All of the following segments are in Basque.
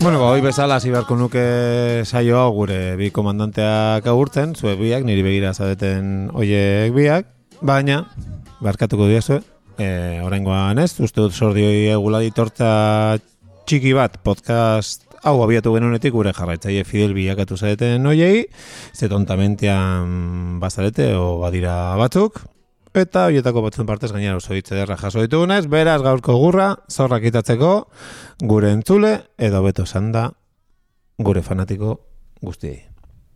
Bueno, ba, hoi bezala hasi beharko nuke saio hau gure bi komandanteak agurtzen, zue biak, niri begira zadeten oiek biak, baina, barkatuko diazue, e, oraingoan ez, uste dut sordioi egula ditortza txiki bat podcast hau abiatu genunetik gure jarraitzaile fidel bilakatu zareten oiei, ze tontamentian bazarete o badira batzuk, eta horietako batzuen partez gainera oso hitz ederra jaso ditugunez, beraz gaurko gurra, zorrak itatzeko, gure entzule, edo beto sanda, gure fanatiko guztiei.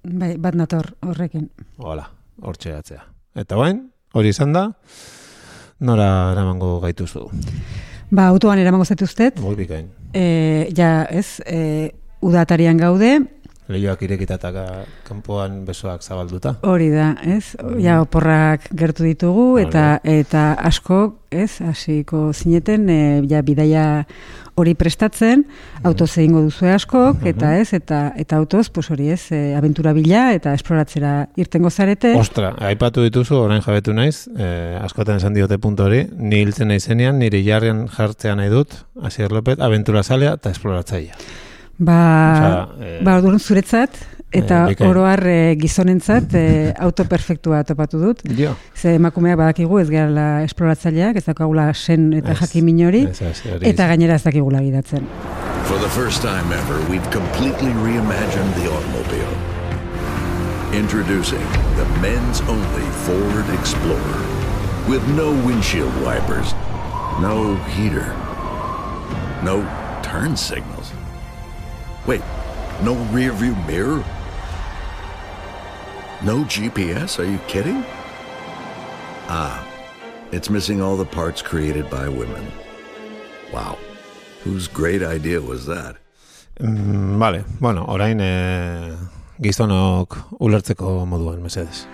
Bai, bat nator horrekin. Hola, hortxe atzea. Eta bain, hori izan da, nora eramango gaituzu. Ba, autoan eramango zaituztet, Moi bikain. e, ja, ez, e, udatarian gaude, Leioak irekitata kanpoan besoak zabalduta. hori da, ez, ja, oporrak gertu ditugu, eta eta asko, ez, hasiko zineten, e, ja, bidaia hori prestatzen, autoz egingo duzu askok, eta ez, eta eta autoz, pues hori ez, e, abentura bila, eta esploratzera irtengo zarete. Ostra, aipatu dituzu, orain jabetu naiz, eh, askotan esan diote punto hori, ni hiltzen naizenean, nire jarrian jartzea nahi dut, Asier Lopez, abentura zalea eta esploratzailea. Ba, Osea, eh, ba orduan zuretzat, eta eh, bikain. oroar e, gizonentzat e, auto perfektua topatu dut. Jo. Ze emakumeak badakigu ez gehala esploratzaileak, ez dakagula sen eta Ez, jakimin hori eta gainera ez dakigula gidatzen. For the first time ever, we've completely reimagined the automobile. Introducing the men's only Ford Explorer. With no windshield wipers, no heater, no turn signals. Wait, no rear view mirror? No GPS? Are you kidding? Ah, it's missing all the parts created by women. Wow. Whose great idea was that? Mm, vale, bueno, orain eh, gizonok ulertzeko moduan, mesedes.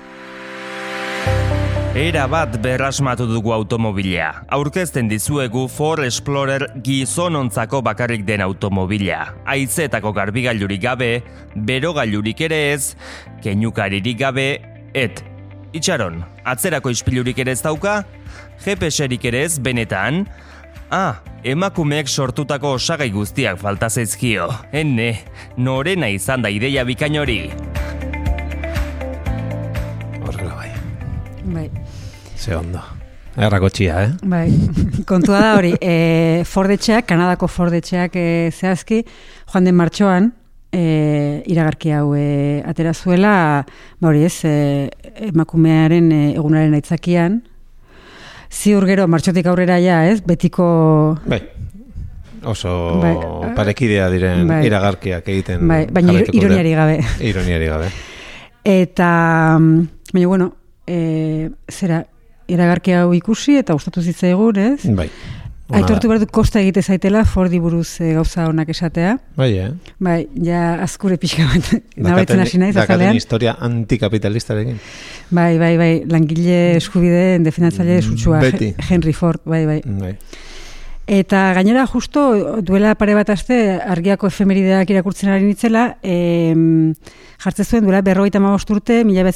Era bat berrasmatu dugu automobila. Aurkezten dizuegu Ford Explorer gizonontzako bakarrik den automobila. Aizetako garbigailurik gabe, berogailurik ere ez, keinukaririk gabe, et. Itxaron, atzerako ispilurik ere ez dauka? GPS-erik ere ez benetan? Ah, emakumeek sortutako osagai guztiak falta zaizkio. Enne, norena izan da ideia bikain hori. Horrela bai. Bai, Ze ondo. Errako txia, eh? bai. kontua da hori, e, Fordetxeak, Kanadako Fordetxeak e, zehazki, joan den martxoan, e, iragarki hau e, atera zuela, ba hori ez, e, emakumearen e, egunaren aitzakian, ziur gero, martxotik aurrera ja, ez, betiko Bai. Oso Bai. parekidea diren Bai. iragarkiak egiten. Bai, baina ironiari gabe. Ironiari gabe. Eta, mm, baina, bueno, e, zera, iragarki hau ikusi eta gustatu zitzaigun, ez? Bai. Aitortu behar dut kosta egite zaitela Fordi buruz e, gauza honak esatea. Bai, eh? Bai, ja azkure pixka bat nabaitzen hasi naiz azalean. historia antikapitalistarekin. Bai, bai, bai, langile eskubideen defendatzaile Mm, sutsua. Henry Ford, bai, bai. Bai. Eta gainera justo duela pare bat aste argiako efemerideak irakurtzen ari nitzela, em, jartzen zuen duela berrogeita urte, mila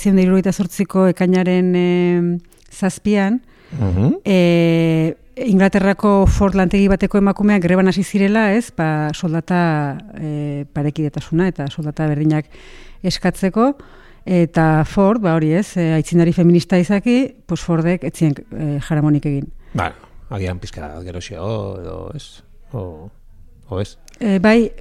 zortziko ekainaren em, zazpian, Mhm. e, Inglaterrako Ford lantegi bateko emakumeak greban hasi zirela, ez, ba, soldata e, parekidetasuna eta soldata berdinak eskatzeko, eta Ford, ba hori ez, e, aitzindari feminista izaki, pues Fordek etzien e, jaramonik egin. Ba, agian pizka geroxeago edo ez. O, o ez. E, bai,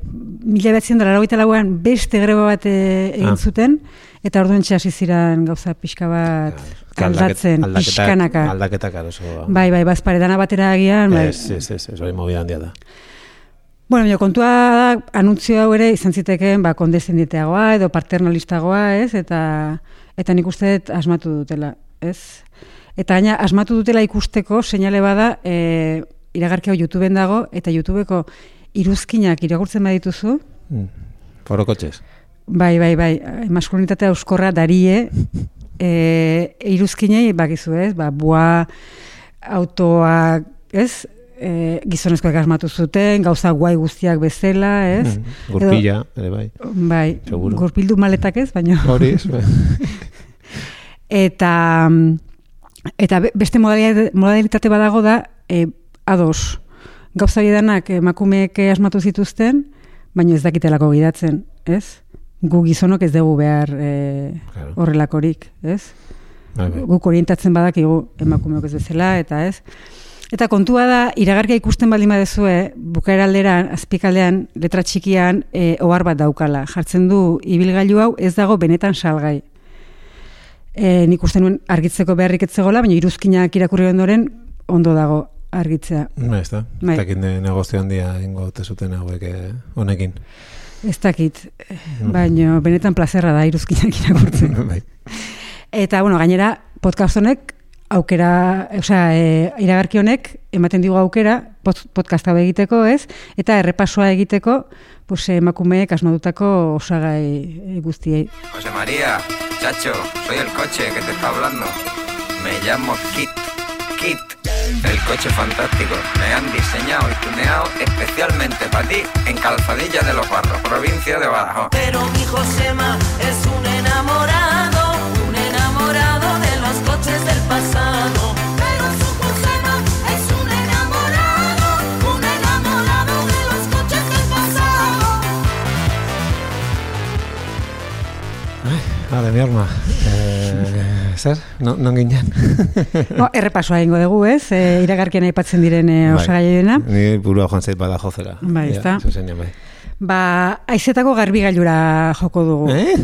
mila behatzen dara lauan beste greba bat e, egin Ah. zuten, eta orduan hasi ziren gauza pixka bat aldatzen, pixkanaka. Aldaketak aroso. Bai, bai, bazpare dana batera agian, bai. Ez, ez, ez, ez, hori movida handia da. Bueno, baina kontua da, anuntzio hau ere izan zitekeen ba, kondescenditeagoa edo paternalistagoa, ez? Eta, eta nik uste dut asmatu dutela, ez? Eta gaina asmatu dutela ikusteko seinale bada, e, iragarki hau YouTubeen dago, eta YouTubeko iruzkinak irakurtzen badituzu, Mm. Forokotxez. bai, bai, bai, maskulinitatea euskorra darie, e, iruzkinei, bakizu ez, ba, bua, autoa, ez, e, gizonezkoak asmatu zuten, gauza guai guztiak bezala, ez? Mm. Gurpila, ere bai. Bai, Seguro. gurpildu maletak ez, baina... Hori, ez, bai. Eta eta be- beste modalitate badago da e, ados. Gauza danak emakumeek asmatu zituzten, baina ez dakitelako gidatzen, ez? Gu gizonok ez dugu behar e, Claro. horrelakorik, ez? Bai, bai. Guk orientatzen badakigu emakumeok ez bezala, eta ez? Eta kontua da, iragarkia ikusten baldin badezue, bukaera alderan, azpikaldean, letra txikian, e, ohar bat daukala. Jartzen du, ibilgailu hau ez dago benetan salgai. E, nik uste nuen argitzeko beharrik etzegola, baina iruzkinak irakurri ondoren ondo dago argitzea. Ba, ez da. Bai. Ez dakit ne- negozio handia ingo zuten hauek eh, honekin. Ez dakit, baina benetan plazerra da iruzkinak irakurtzen. bai. Eta, bueno, gainera, podcast honek, aukera, osea, e, iragarki honek, ematen digu aukera, pod- podcast hau egiteko, ez? Eta errepasoa egiteko, pues, emakumeek asmatutako osagai e, guztiei. José María, chacho, soy el coche que te está hablando. Me llamo Kit. Kit. El coche fantástico. Me han diseñado y tuneado especialmente para ti en Calzadilla de los Barros, provincia de Badajoz. Pero mi Josema es un enamorado, un enamorado de los coches del pasado. Pero su Josema es un enamorado, un enamorado de los coches del pasado. Hale, mi arma. Eh, zer? No, non ginen? Bo, errepasoa egingo dugu, ez? E, iragarkian aipatzen diren e, osagaiena. Bai. Ni burua joan zait bada jozera. Bai, ezta? zuzenean, bai. Ba, aizetako garbigailura joko dugu. Eh?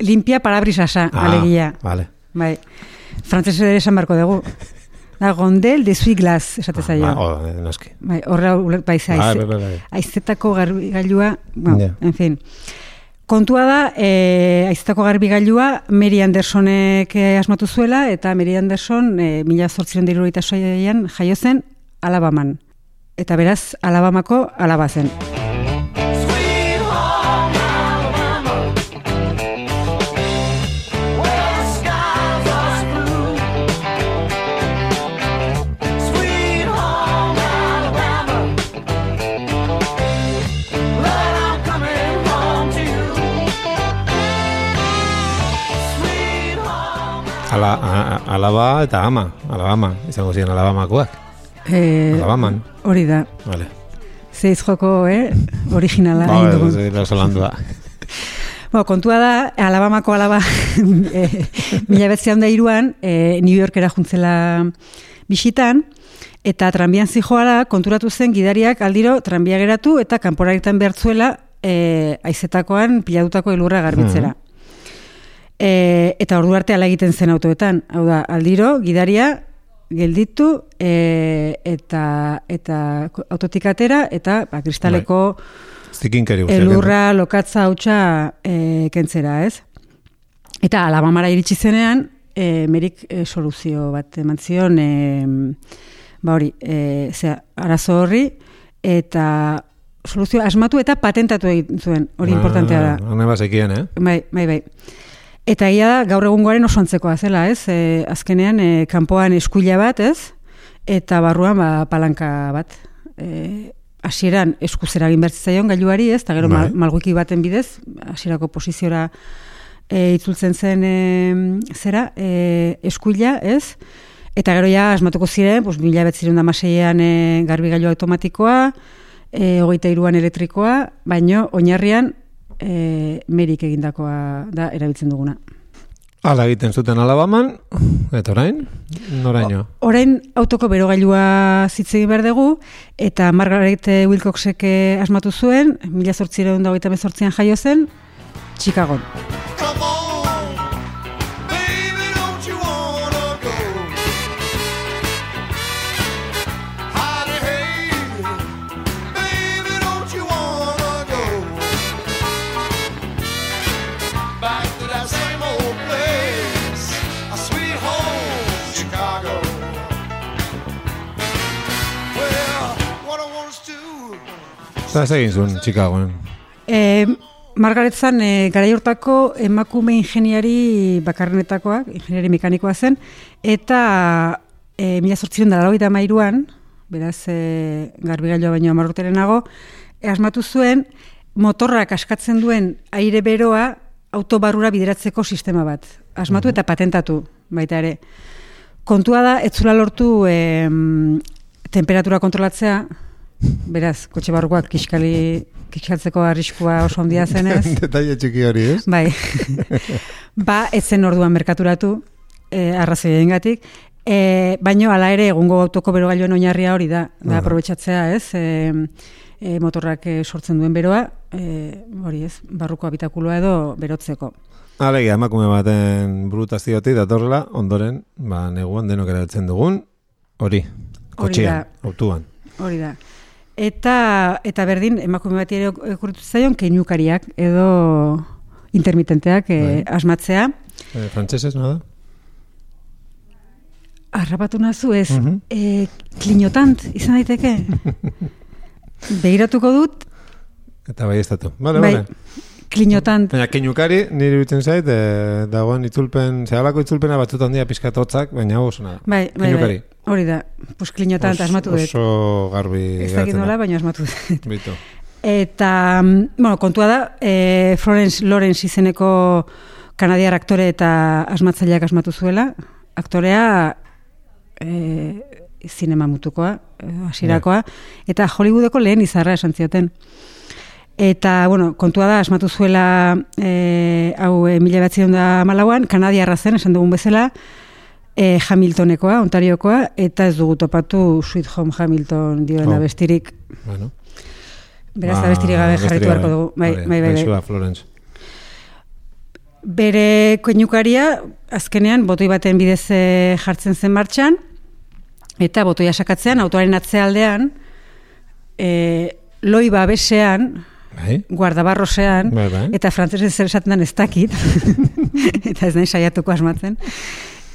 Limpia parabrisasa, Ah, alegia. Vale. Bai. Frantzese ere esan barko dugu. Da, gondel de sui glas, esate zaio. Ah, oh, noski. Bai, horra bai, Bai, bai, bai, aizetako garbigailua, bueno, Ja. en fin. Kontua da, e, aizetako garbigailua Mary Andersonek eh, asmatu zuela, eta Mary Anderson e, mila zortziren diruroita soian jaio zen Alabaman. Eta beraz, Alabamako alaba zen. Ala, a, alaba eta ama. Alabama. Izango ziren alabamakoak. E, Alabaman. hori da. Vale. Zeiz joko, eh? Originala. egin Ba, dugu. da solandua. Bueno, kontua da, Alabamako alaba, e, mila betzean da iruan, e, New Yorkera juntzela bisitan, eta tranbian zijoala konturatu zen gidariak aldiro tranbia geratu eta kanporaritan behartzuela e, aizetakoan pilatutako elurra garbitzera. E, eta ordu arte ala egiten zen autoetan. Hau da, aldiro, gidaria gelditu e, eta eta autotik atera eta ba, kristaleko guztiak. elurra lokatza hautsa e, kentzera, ez? Eta alabamara iritsi zenean, e, merik e, soluzio bat eman zion, e, ba hori, e, zera, arazo horri, eta soluzio asmatu eta patentatu egin zuen, hori importantea da. Hone bazekien, eh? Bai, bai, bai. Eta ia da, gaur egungoaren oso antzekoa zela, ez? E, azkenean, e, kanpoan eskuila bat, ez? Eta barruan, ba, palanka bat. E, hasieran eskuzera egin bertzitzaion gailuari, ez? Eta gero Bai. mal, malguiki baten bidez, hasierako posiziora e, itzultzen zen e, zera, e, eskuila, ez? Eta gero ja, asmatuko ziren, pues, mila betziren da maseian e, garbi automatikoa, e, hogeita iruan elektrikoa, baino oinarrian e, merik egindakoa da erabiltzen duguna. Ala egiten zuten alabaman, eta orain, noraino. Orain autoko berogailua zitzegin behar dugu, eta Margaret Wilcoxek eh, asmatu zuen, mila zortzireun da hogeita mezortzian jaio zen, Chicagon. Eta ez egin zuen, Chicagoen. E, Margaret zan, e, garai hortako emakume ingeniari bakarrenetakoak, ingeniari mekanikoa zen, eta e, mila sortziren dara hogeita mairuan, beraz, e, garbigailua baino amarroterenago, e, asmatu zuen, motorrak askatzen duen aire beroa autobarrura bideratzeko sistema bat. Asmatu eta patentatu, baita ere. Kontua da, etzula lortu em, temperatura kontrolatzea, beraz, kotxe barrukoak kiskali, kiskatzeko arriskua oso handia zenez. Detaile txiki hori, ez? Bai. ba, ez zen orduan merkaturatu, e, arrazoi gatik, e, baino hala ere egungo autoko berogailuen oinarria hori da, da Aha. aprobetxatzea, ez? E, e, motorrak sortzen duen beroa, e, hori ez, barruko habitakuloa edo berotzeko. Alegia, emakume baten brutaziotik datorrela, ondoren, ba, neguan denok erabiltzen dugun, hori, kotxean, autuan. Hori da. Eta, eta berdin, emakume bati ere okurritu zaion, keinukariak edo intermitenteak e, Bai. asmatzea. Eh, frantsesez, nada? Arrapatu nazu ez, Mhm. e, klinotant izan daiteke? Begiratuko dut, Eta bai estatu. Vale, bai, vale. klinotant, Baina, keinukari, nire iruditzen zait, e, dagoen itzulpen, zehalako itzulpena batzutan dira pizkat hotzak, baina hau bai, bai, bai. Hori da, pues klinotant Os- asmatu dut. Oso garbi Ez dakit nola, baina asmatu dut. Bitu. Eta, mm, bueno, kontua da, e, Florence Lawrence izeneko kanadiar aktore eta asmatzaileak asmatu zuela. Aktorea e, zinema mutukoa, e, hasirakoa, eta Hollywoodeko lehen izarra esan zioten. Eta, bueno, kontua da, asmatu zuela e, hau e, mila batzion da malauan, kanadiarra zen, esan dugun bezala, e, Hamiltonekoa, Ontariokoa, eta ez dugu topatu Sweet Home Hamilton dioen Oh. abestirik. Bueno. Beraz, Ba, abestirik gabe jarritu beharko dugu. Bai, bai, bai, bai. gaixoa, Florence. Bere koinukaria, azkenean, botoi baten bidez eh, jartzen zen martxan, eta botoia sakatzean, autoaren atzealdean, e, loi babesean, Bai? guardabarrosean, Bai, bai. eta frantzesez zer esaten den ez dakit, eta ez nahi saiatuko asmatzen,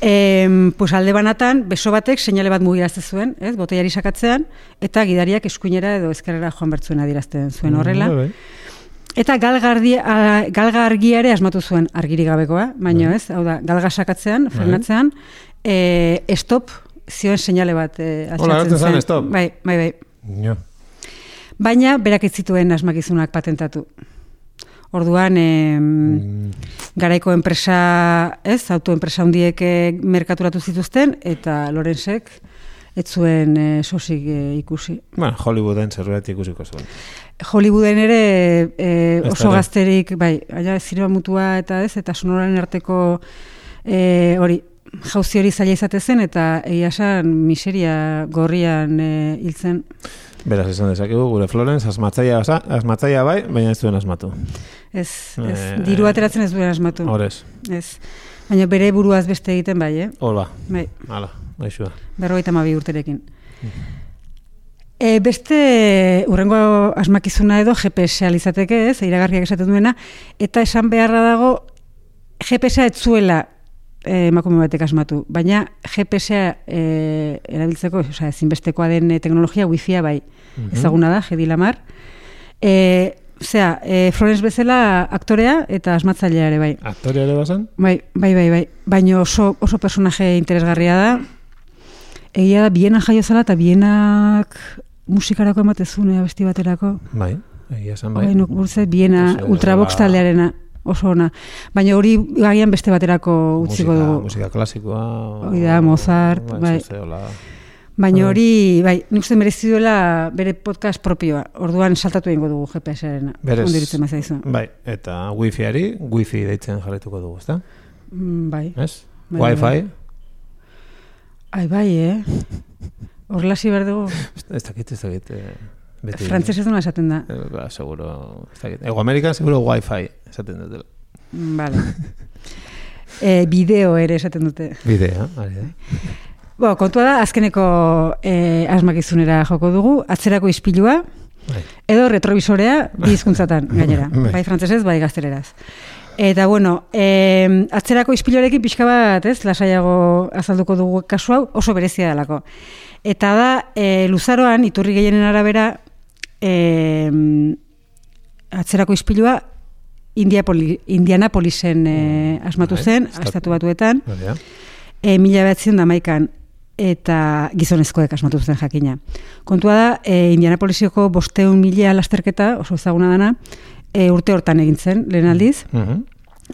E, pues alde banatan, beso batek seinale bat mugirazte zuen, ez, botoiari sakatzean, eta gidariak eskuinera edo ezkerrera joan bertzuen adirazten zuen horrela. Bai, bai. Eta galgardi, a- galga argia ere asmatu zuen argirik gabekoa, baino ez, hau da, galga sakatzean, frenatzean, e, stop zioen seinale bat e, Hola, zen, stop. Bai, bai, bai. Jo. Baina berak ez zituen asmakizunak patentatu. Orduan, em, garaiko enpresa, ez, autoenpresa hundiek eh, merkaturatu zituzten, eta Lorenzek ez zuen eh, sosik eh, ikusi. Bueno, Hollywooden zerbait ikusiko zuen. Hollywooden ere e, oso ere. gazterik, bai, aia zinema mutua eta ez, eta sonoraren arteko e, hori, jauzi hori zaila izate zen, eta egia esan miseria gorrian e, hiltzen. Beraz, esan dezakegu, gure Florence asmatzaia, osa, asmatzaia bai, baina ez zuen asmatu. Ez, ez, Eh, diru ateratzen ez duen asmatu. Horez, Ez. Baina bere buruaz beste egiten bai, eh? hor ba, Bai, hala, gaixua. berrogeita hamabi urterekin. E, beste urrengo asmakizuna edo GPS alizateke, ez, iragarriak esaten duena, eta esan beharra dago GPS-a ez zuela e, emakume batek asmatu, baina GPS-a e, erabiltzeko, osea, ezinbestekoa den e, teknologia wifi-a bai, ezaguna da, Jedi Lamar. E, Osea, e, Florence bezala aktorea eta asmatzailea ere bai. Aktoria ere bazan? Bai, bai, bai, bai. Baina oso, oso personaje interesgarria da. Egia da, biena jaio zala eta bienak musikarako ematezune abesti baterako. Bai, egia esan bai. Bai, nuk burtze, biena ultrabox zala- taldearena oso ona. Baina hori agian beste baterako utziko musika, dugu. Musika klasikoa. Hori da, Mozart, bai. zeola. Baina hori, bai, nik uste merezi duela bere podcast propioa. Orduan saltatu egingo dugu GPS-arena. Berez, bai, eta wifi-ari, wifi deitzen jarretuko dugu, ezta? Mm, Bai. Ez? Bai, bai, Wi-Fi, Ai, bai, eh? Horlasi behar dugu. ez dakit, ez dakit. eh, Beti. Frantzes ez duna esaten da. Eh, ba, seguro, ez dakit. Ego Amerikan seguro Wi-Fi esaten dutela. Mm, Vale. e, bideo ere esaten dute. Bidea, ari da. Bo, kontua da, azkeneko e, asmakizunera joko dugu, atzerako ispilua, Bai. edo retrovisorea bi hizkuntzatan gainera, Bai. bai frantsesez, bai gazteleraz. Eta bueno, e, atzerako ispiluarekin pixka bat, ez, lasaiago azalduko dugu kasu hau, oso berezia delako. Eta da, e, luzaroan, iturri gehienen arabera, e, atzerako ispilua Indiapoli, Indianapolisen e, asmatu Bai, zen, estatu- estatu batuetan, e, mila behatzen da eta gizonezkoek asmatu zen jakina. Kontua da, e, Indianapolisioko bosteun mila lasterketa, oso ezaguna dana, e, urte hortan egin zen, lehen aldiz, Mhm.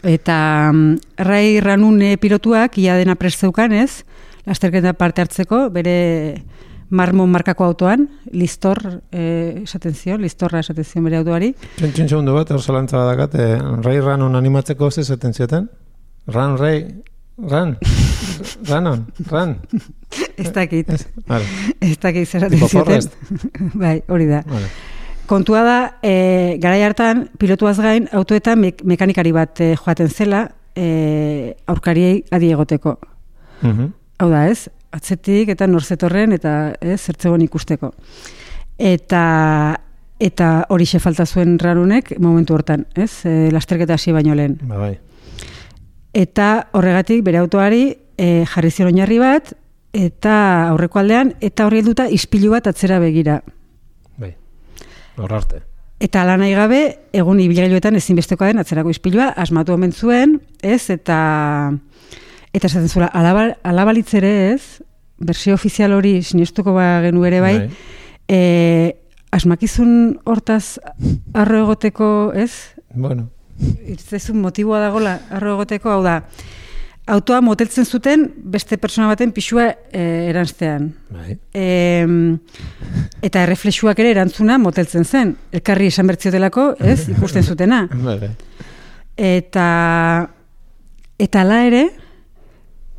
Eta mm, Rai Ranune pilotuak ia dena prest zeukan, ez? Lasterketa parte hartzeko, bere marmon markako autoan, listor, eh, esaten zion, listorra esaten zion bere autoari. Txun segundu bat, hor zalantza badakat, eh, Ray Ranon animatzeko ze esaten zioten? Ran, Ray, Ran, Ranon, Ran. Ez dakit, Ez, dakit zer esaten zioten. Bai, hori da. vale. Kontua da, e, garai hartan, pilotuaz gain, autoetan mek mekanikari bat e, joaten zela, e, aurkariei adi egoteko. Mhm. Hau da, ez? Atzetik eta norzetorren eta ez zertzegon ikusteko. Eta eta hori falta zuen ranunek momentu hortan, ez? E, lasterketa hasi baino lehen. Ba, bai. Eta horregatik bere autoari e, jarri zion oinarri bat eta aurreko aldean eta horri helduta ispilu bat atzera begira. Bai. Hor arte. Eta ala nahi gabe, egun ibilgailuetan ezinbestekoa den atzerako ispilua asmatu omen zuen, ez? Eta eta esaten alaba, alabalitz ere ez, bersio ofizial hori sinestuko ba genu ere bai, Bai. e, asmakizun hortaz arro egoteko, ez? Bueno, Irtzezun motiboa dagola arro egoteko, hau da, autoa moteltzen zuten beste persona baten pixua e, eranztean. bai. E, eta erreflexuak ere erantzuna moteltzen zen. Elkarri esan bertziotelako, ez, ikusten zutena. Bai, bai. Eta eta ala ere,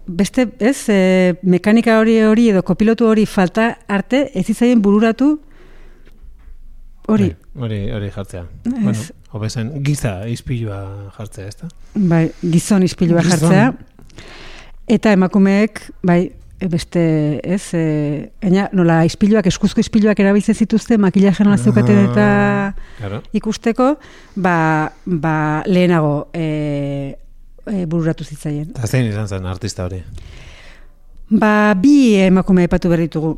beste, ez, e, mekanika hori hori edo kopilotu hori falta arte, ez zitzaien bururatu hori. Bai, Hori, hori jartzea. Ez. Bueno, hobezen giza izpilua jartzea, ezta? Bai, gizon ispilua Gizon. jartzea. Eta emakumeek, bai, beste, ez, e, gaina, nola ispiluak, eskuzko ispiluak erabiltzen zituzte, makillaje nola zeukaten eta Claro. ikusteko, ba, ba lehenago e, e, bururatu zitzaien. Eta zein izan zen artista hori? Ba, bi emakume epatu behar ditugu.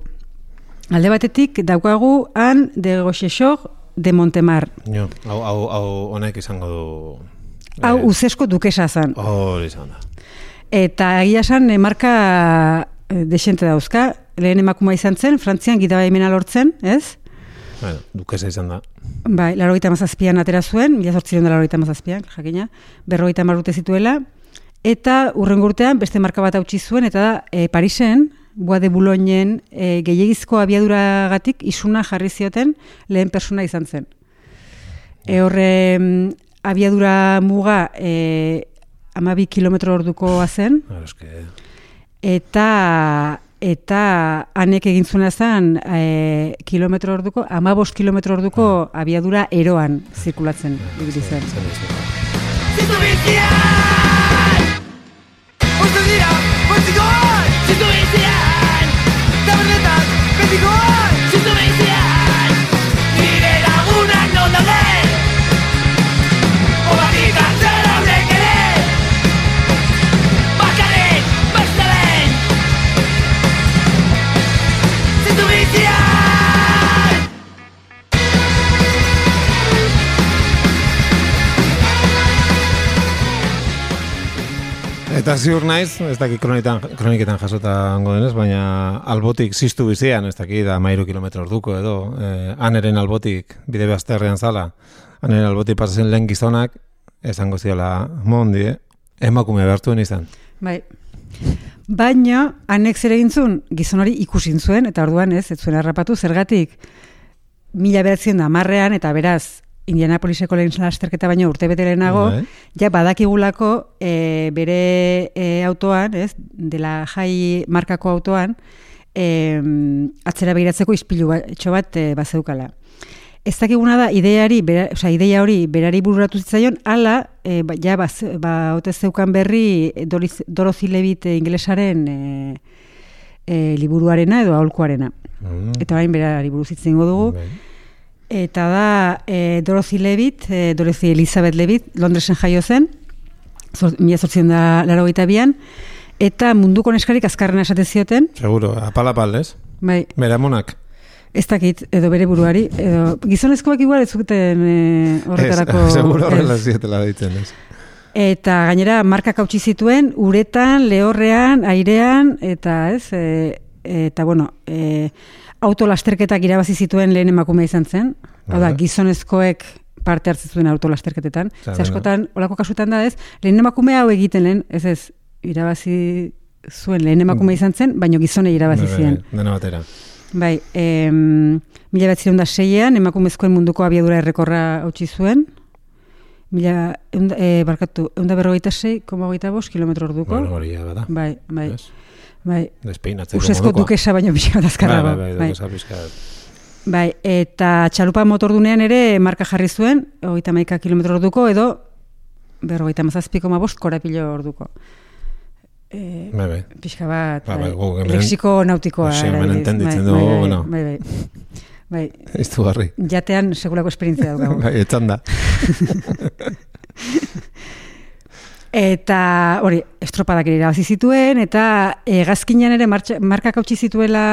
Alde batetik, daukagu han de Goxexor de Montemar. Jo, hau, hau, hau honek izango du... Hau, eh, uzesko dukesa zan. Hori izan da. Eta egia esan, e, marka e, desente dauzka. Lehen emakuma izan zen, Frantzian gitabaimena lortzen, ez? Bueno, dukesa izan da. Bai, larogeita mazazpian atera zuen, mila zortziron da larogeita mazazpian, jakina, berrogeita marrute zituela, eta urrengo urtean beste marka bat hautsi zuen, eta e, Parisen, Boa de Boulogneen e, gehiagizko abiaduragatik isuna jarri zioten lehen persona izan zen. E, horre mm, abiadura muga e, amabi kilometro ordukoa zen, eske... eta eta hanek egin zuena zen e, kilometro orduko, amabos kilometro orduko abiadura eroan zirkulatzen ibili zen. Siento bizian Uste dira, Eta ziur naiz, ez dakit kroniketan, kroniketan jasota hango denez, baina albotik ziztu bizian, ez dakit, da mairu kilometro orduko edo, eh, aneren albotik, bide bazterrean zala, aneren albotik pasazen lehen gizonak, esango ziola, mondi, eh? emakume behartuen izan. Bai. Baina, hanek zer egin zuen, gizon hori ikusin zuen, eta orduan ez, ez zuen harrapatu, zergatik, mila beratzen da marrean, eta beraz, Indianapoliseko lehen lasterketa baino urte bete lehenago, Bai. ja badakigulako e, bere e, autoan, ez, dela jai markako autoan, e, atzera begiratzeko ispilu bat, etxo bat e, bazeukala. Ez dakiguna da, ideari, bera, osea, ideia hori berari bururatu zitzaion, ala, e, ba, ja, baz, ba, ote zeukan berri Doriz- Dorothy Levitt inglesaren e, e, liburuarena edo aholkuarena. Mm. Eta orain berari buruz hitz dugu. Bai. Eta da e, Dorothy Levitt, e, Dorothy Elizabeth Levitt, Londresen jaio zen, zor, mila zortzion da laro bian, eta munduko neskarik azkarrena esaten zioten, Seguro, apal apal, ez? bai, Beramonak. ez dakit, edo bere buruari, edo gizonezkoak igual ez zuten e, horretarako... Ez, seguro horrela zietela deitzen, ez. Eta gainera markak hautsi zituen uretan, lehorrean, airean eta ez, e, eta bueno, e, autolasterketak irabazi zituen lehen emakumea izan zen. Hau da, Aha. gizonezkoek parte hartzen zuen autolasterketetan. Ze askotan, olako kasutan da ez, lehen emakumea hau egiten lehen, ez ez, irabazi zuen lehen emakumea izan zen, baino gizone irabazi Bai, bai, zien. Dena batera. Bai, em, mila batzireun da seian, emakumezkoen munduko abiadura errekorra hautsi zuen, mila, eunda, e, barkatu, eunda berrogeita sei, koma bost, kilometro orduko. Bueno, hori bada. Bai, bai, Ez? Bai. Despeinatzeko Usezko dukesa baino pixka bat Bai, bai, bai, pixka bat. Bai, eta txalupa motordunean ere marka jarri zuen, hogeita maika kilometro orduko, edo berrogeita mazazpi koma bost korapilo orduko. E, Bai, bai. pixka bat, Ba, bai, bai, gu hemen- lexiko nautikoa. Hoxe, hemen entenditzen Bai, dugu, bai, bueno. Bai, bai. bai. Iztu garri. Jatean segulako esperientzia daukagu. Bai, etxan da. Eta hori, estropadak ere irabazi zituen, eta hegazkinean ere markak hautsi zituela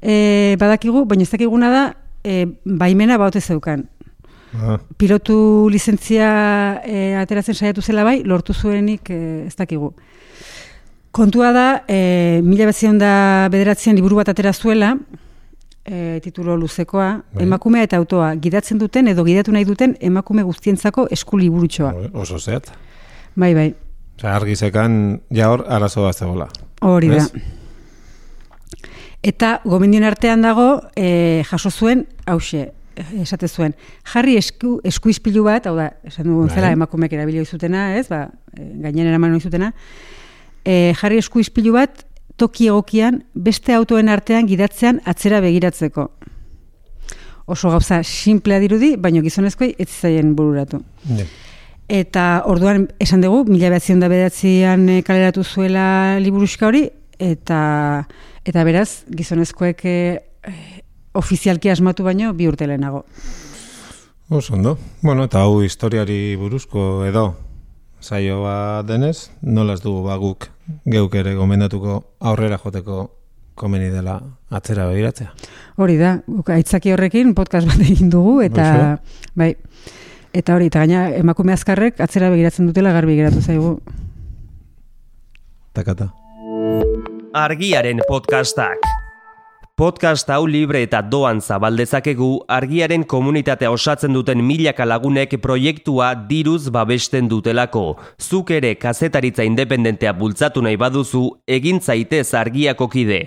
e, badakigu, baina ez dakiguna da, e, baimena baute zeukan. Ah, Pilotu lizentzia e, ateratzen saiatu zela bai, lortu zuenik e, ez dakigu. Kontua da, e, mila batzion da bederatzen liburu bat atera zuela, e, titulo luzekoa, Bai. emakumea eta autoa, gidatzen duten edo gidatu nahi duten emakume guztientzako esku liburutxoa. oso zehat. Bai, bai. Osea, argi zekan, ja hor, arazo bat zegoela. Hori da. Eta gomendien artean dago e, jaso zuen hause esate zuen. Jarri esku, esku ispilu bat, hau da, esan dugun zela, Bai. emakumeek erabilio izutena, ez, ba, e, gainen eraman izutena, e, jarri esku ispilu bat toki egokian beste autoen artean gidatzean atzera begiratzeko. Oso gauza simplea dirudi, baino gizonezkoi ez zaien bururatu. Ja. Eta orduan esan dugu, mila behatzion da behatzian eh, kaleratu zuela liburuska hori, eta, eta beraz, gizonezkoek eh, ofizialki asmatu baino bi urte lehenago. Oso ondo. Bueno, eta hau historiari buruzko edo saio bat denez, nola ez dugu ba guk geuk ere gomendatuko aurrera joteko komeni dela atzera begiratzea. Hori da, guk aitzaki horrekin podcast bat egin dugu, eta bai, eta hori, eta gaina emakume azkarrek atzera begiratzen dutela garbi geratu zaigu. Takata. Argiaren podcastak. Podcast hau libre eta doan zabaldezakegu argiaren komunitatea osatzen duten milaka lagunek proiektua diruz babesten dutelako. Zuk ere kazetaritza independentea bultzatu nahi baduzu, egin zaitez argiako kide.